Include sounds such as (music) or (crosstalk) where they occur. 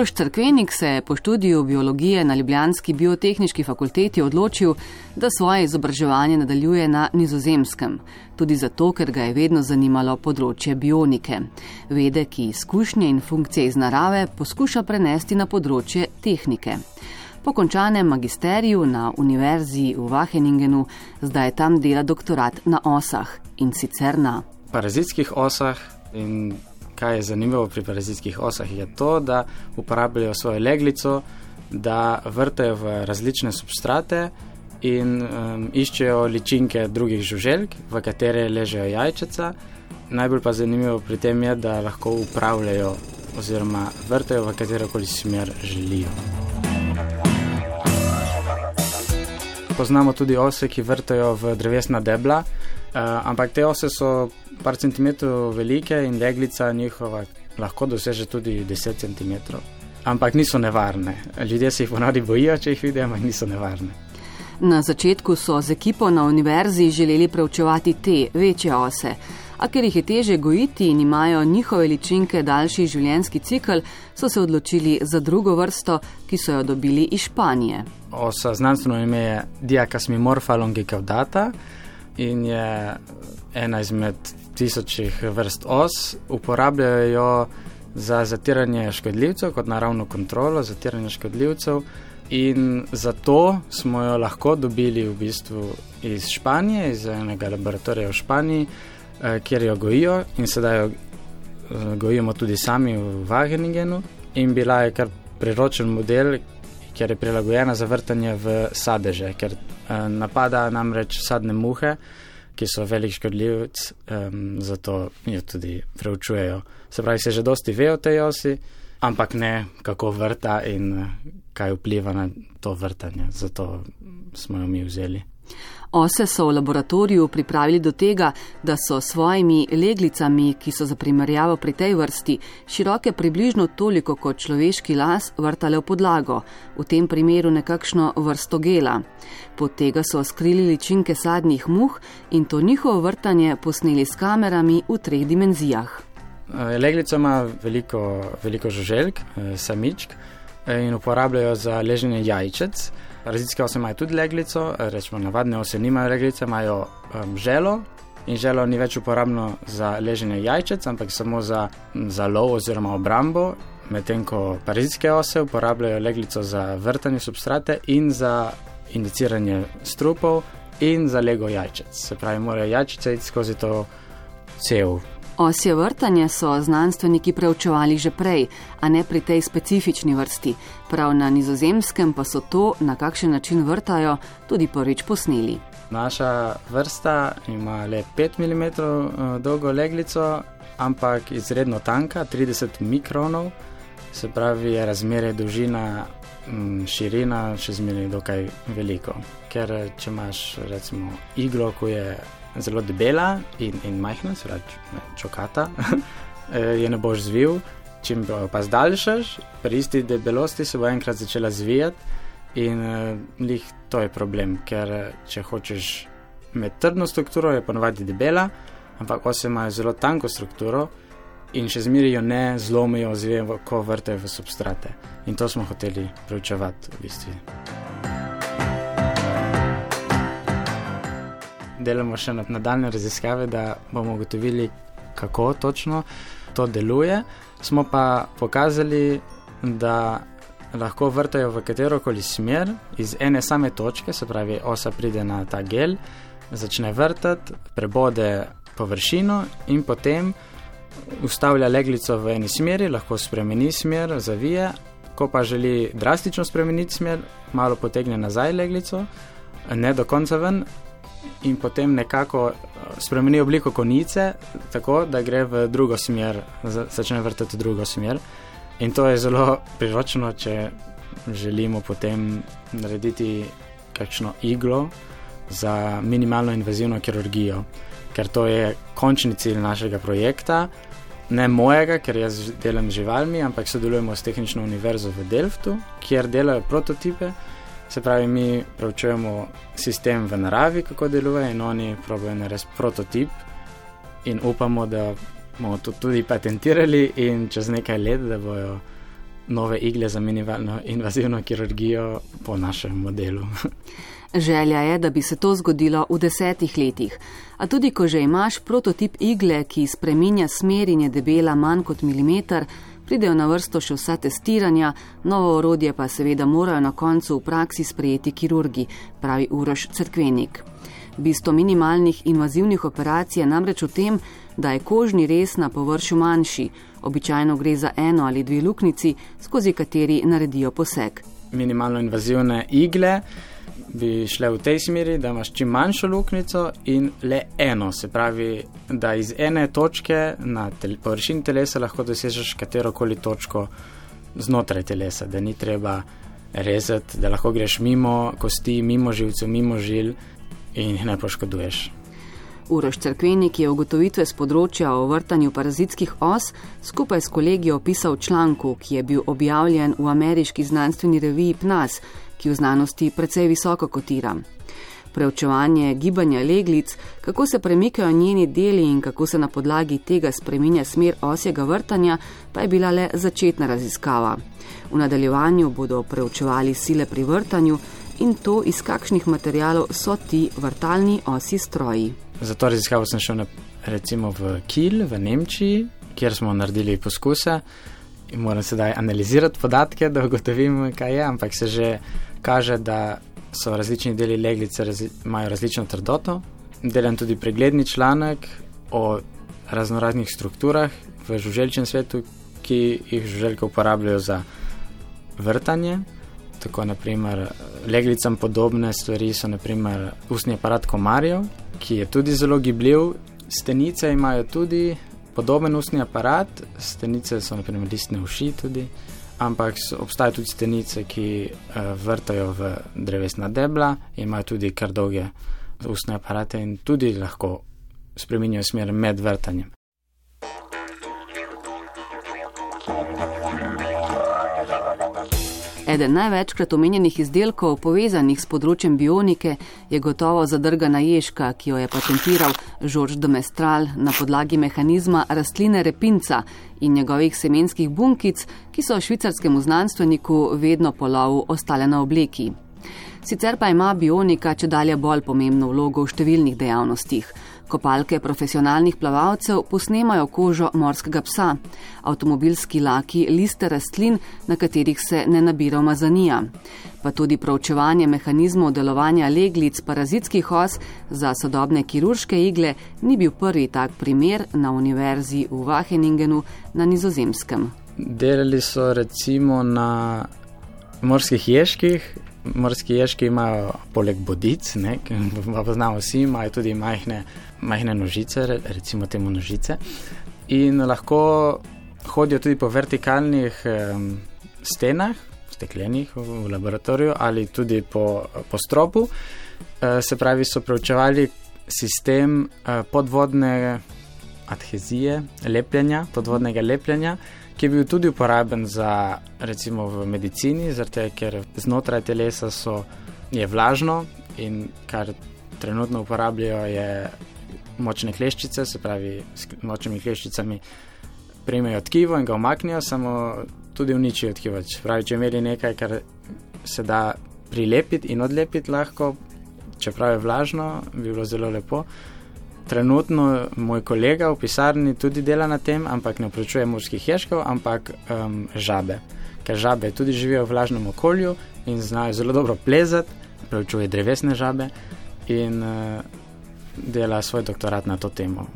Uroš Crkvenik se je po študiju biologije na Ljubljanski biotehnički fakulteti odločil, da svoje izobraževanje nadaljuje na nizozemskem, tudi zato, ker ga je vedno zanimalo področje bionike, vede, ki izkušnje in funkcije iz narave poskuša prenesti na področje tehnike. Po končanem magisteriju na univerzi v Wageningenu zdaj tam dela doktorat na osah in sicer na parazitskih osah in kaj je zanimivo pri parazitskih osah, je to, da uporabljajo svojo leglico, da vrtajo v različne substrate in um, iščejo ličinke drugih žuželk, v katere ležejo jajčica. Najbolj pa zanimivo pri tem je, da lahko upravljajo oziroma vrtajo v katero koli smer želijo. Poznamo tudi ose, ki vrtajo v drevesna debla, ampak te ose so par centimetrov velike in leglica njihova lahko doseže tudi 10 centimetrov. Ampak niso nevarne. Ljudje se jih ponavadi bojijo, če jih vidijo, ampak niso nevarne. Na začetku so z ekipo na univerzi želeli preučevati te večje ose, a ker jih je teže gojiti in imajo njihove ličinke daljši življenjski cikl, so se odločili za drugo vrsto, ki so jo dobili iz Španije. Osa znanstveno ime je Diacasmimorpha longicaudata in je ena izmed tisočih vrst os, uporabljajo jo za zatiranje škodljivcev, kot naravno kontrolo zatiranja škodljivcev. In zato smo jo lahko dobili v bistvu iz Španije, iz enega laboratorija v Španiji, eh, kjer jo gojijo in sedaj jo eh, gojimo tudi sami v Wageningenu. In bila je kar priročen model, ker je prilagojena za vrtanje v sadeže, ker eh, napada namreč sadne muhe ki so velik škodljivec, um, zato jo tudi preučujejo. Se pravi, se že dosti ve o tej osi, ampak ne kako vrta in eh, kaj vpliva na to vrtanje. Zato smo jo mi vzeli. Ose so v laboratoriju pripravili do tega, da so svojimi leglicami, ki so za primerjavo pri tej vrsti, široke približno toliko kot človeški las, vrtale v podlago, v tem primeru nekakšno vrsto gela. Pod tega so skrili ličinke sadnih muh in to njihovo vrtanje posneli s kamerami v treh dimenzijah. Eh, leglica ima veliko, veliko žuželjk, eh, samičk eh, in uporabljajo za leženje jajčec. Različne ose imajo tudi leglico, rečemo, navadne ose nimajo leglice, imajo um, želo in želo ni več uporabno za leženje jajčec, ampak samo za, za lov oziroma obrambo. Medtem ko parazitske ose uporabljajo leglico za vrtanje substrate in za indiciranje strupov in za lego jajčec. Se pravi, morajo jajčice iti skozi to cel Osje vrtanje so znanstveniki preučevali že prej, a ne pri tej specifični vrsti. Prav na nizozemskem pa so to, na kakšen način vrtajo, tudi prvič posneli. Naša vrsta ima le 5 mm eh, dolgo leglico, ampak izredno tanka, 30 mikronov, se pravi, je razmerje dolžina. Mm, širina še zmeraj dokaj veliko. Ker če imaš recimo iglo, ko je zelo debela in, in majhna, pravi, čokata, (laughs) je ne boš zvil. Če pa zdaljšaš, pri isti debelosti se bo enkrat začela zvijati, in uh, to je problem, ker če hočeš imeti trdno strukturo, je ponovadi debela, ampak ose imajo zelo tanko strukturo in še zmeraj jo ne zlomijo, zvijo, ko vrtejo v substrate. In to smo hoteli preučevati v bistvu. Delamo še nadaljne raziskave, da bomo ugotovili, kako točno to deluje. Smo pa pokazali, da lahko vrtajo v katero koli smer iz ene same točke, se pravi, osa pride na ta gel, začne vrtati, prebode površino in potem ustavlja leglico v eni smeri, lahko spremeni smer, zavije. Ko pa želi drastično spremeniti smer, malo potegne nazaj leglico, ne do konca ven, in potem nekako eh, spremeni obliko konice, tako da gre v drugo smer, začne vrteti v drugo smer. In to je zelo priročno, če želimo potem narediti kakšno iglo za minimalno invazivno kirurgijo, ker to je končni cilj našega projekta. Ne mojega, ker jaz delam z živalmi, ampak sodelujemo s Tehnično univerzo v Delftu, kjer delajo prototipe. Se pravi, mi preučujemo sistem v naravi, kako deluje, in oni pravijo narediti prototip, in upamo, da bomo to tudi patentirali, in čez nekaj let, da bojo nove igle za minimalno invazivno kirurgijo po našem modelu. (laughs) Želja je, da bi se to zgodilo v desetih letih. A tudi, ko že imaš prototip igle, ki spreminja smer in je debela manj kot milimeter, pridejo na vrsto še vsa testiranja, novo orodje pa seveda morajo na koncu v praksi sprejeti kirurgi, pravi Uroš Cerkvenik. Bistvo minimalnih invazivnih operacij je namreč v tem, da je kožni res na površju manjši, običajno gre za eno ali dve luknici, skozi kateri naredijo poseg. Minimalno invazivne igle bi šle v tej smeri, da imaš čim manjšo luknjico in le eno, se pravi, da iz ene točke na tel površini telesa lahko dosežeš katero koli točko znotraj telesa, da ni treba rezati, da lahko greš mimo kosti, mimo živcev, mimo žil in jih ne poškoduješ. Uroš Cerkvenik je ugotovitve z področja o vrtanju parazitskih os skupaj s kolegi opisal v članku, ki je bil objavljen v ameriški znanstveni reviji PNAS, ki v znanosti precej visoko kotira. Preučevanje gibanja leglic, kako se premikajo njeni deli in kako se na podlagi tega spreminja smer osjega vrtanja, pa je bila le začetna raziskava. V nadaljevanju bodo preučevali sile pri vrtanju in to, iz kakšnih materijalov so ti vrtalni osi stroji. Za to raziskavo sem šel na, recimo v Kiel v Nemčiji, kjer smo naredili poskuse in moram sedaj analizirati podatke, da ugotovim, kaj je, ampak se že kaže, da so različni deli leglice razli imajo različno trdoto. Delam tudi pregledni članek o raznoraznih strukturah v žuželčnem svetu, ki jih žuželke uporabljajo za vrtanje. Tako naprimer leglicam podobne stvari so naprimer ustni aparat komarjev, ki je tudi zelo gibljiv. Stenice imajo tudi podoben ustni aparat, stenice so naprimer listne uši tudi ampak obstajajo tudi stenice, ki uh, vrtajo v drevesna debla, imajo tudi kar dolge ustne aparate in tudi lahko spremenjajo smer med vrtanjem. Eden največkrat omenjenih izdelkov, povezanih s področjem bionike, je gotovo zadrgana ježka, ki jo je patentiral Žorž de Mestral na podlagi mehanizma rastline repinca in njegovih semenskih bunkic, ki so švicarskemu znanstveniku vedno po lovu ostale na obleki. Sicer pa ima bionika če dalje bolj pomembno vlogo v številnih dejavnostih. Kopalke profesionalnih plavalcev posnemajo kožo morskega psa, avtomobilski laki liste rastlin, na katerih se ne nabira umazanija. Pa tudi proučevanje mehanizmov delovanja leglic parazitskih os za sodobne kirurške igle ni bil prvi tak primer na univerzi v Wageningenu na nizozemskem. Delali so recimo na morskih ježkih. Morski ježki imajo poleg bodic, ki pa poznamo vsi, imajo tudi majhne majhne nožice, recimo temu nožice, in lahko hodijo tudi po vertikalnih um, stenah, steklenih v, v laboratoriju ali tudi po, po stropu. Uh, se pravi, so preučevali sistem uh, podvodne adhezije, lepljenja, podvodnega lepljenja. Ki je bil tudi uporaben za, recimo, v medicini, zato ker znotraj telesa so, je vlažno in kar trenutno uporabljajo, je močne kleščice, se pravi, s močnimi kleščicami prejmejo tkivo in ga omaknijo, samo tudi uničijo tkivo. Pravi, če imeli nekaj, kar se da prilepiti in odlepiti lahko, čeprav je vlažno, bi bilo zelo lepo. Trenutno moj kolega v pisarni tudi dela na tem, ampak ne vključuje morskih ježkov, ampak um, žabe. Ker žabe tudi živijo v vlažnem okolju in znajo zelo dobro plezati, preučuje drevesne žabe. In uh, dela svoj doktorat na to temo.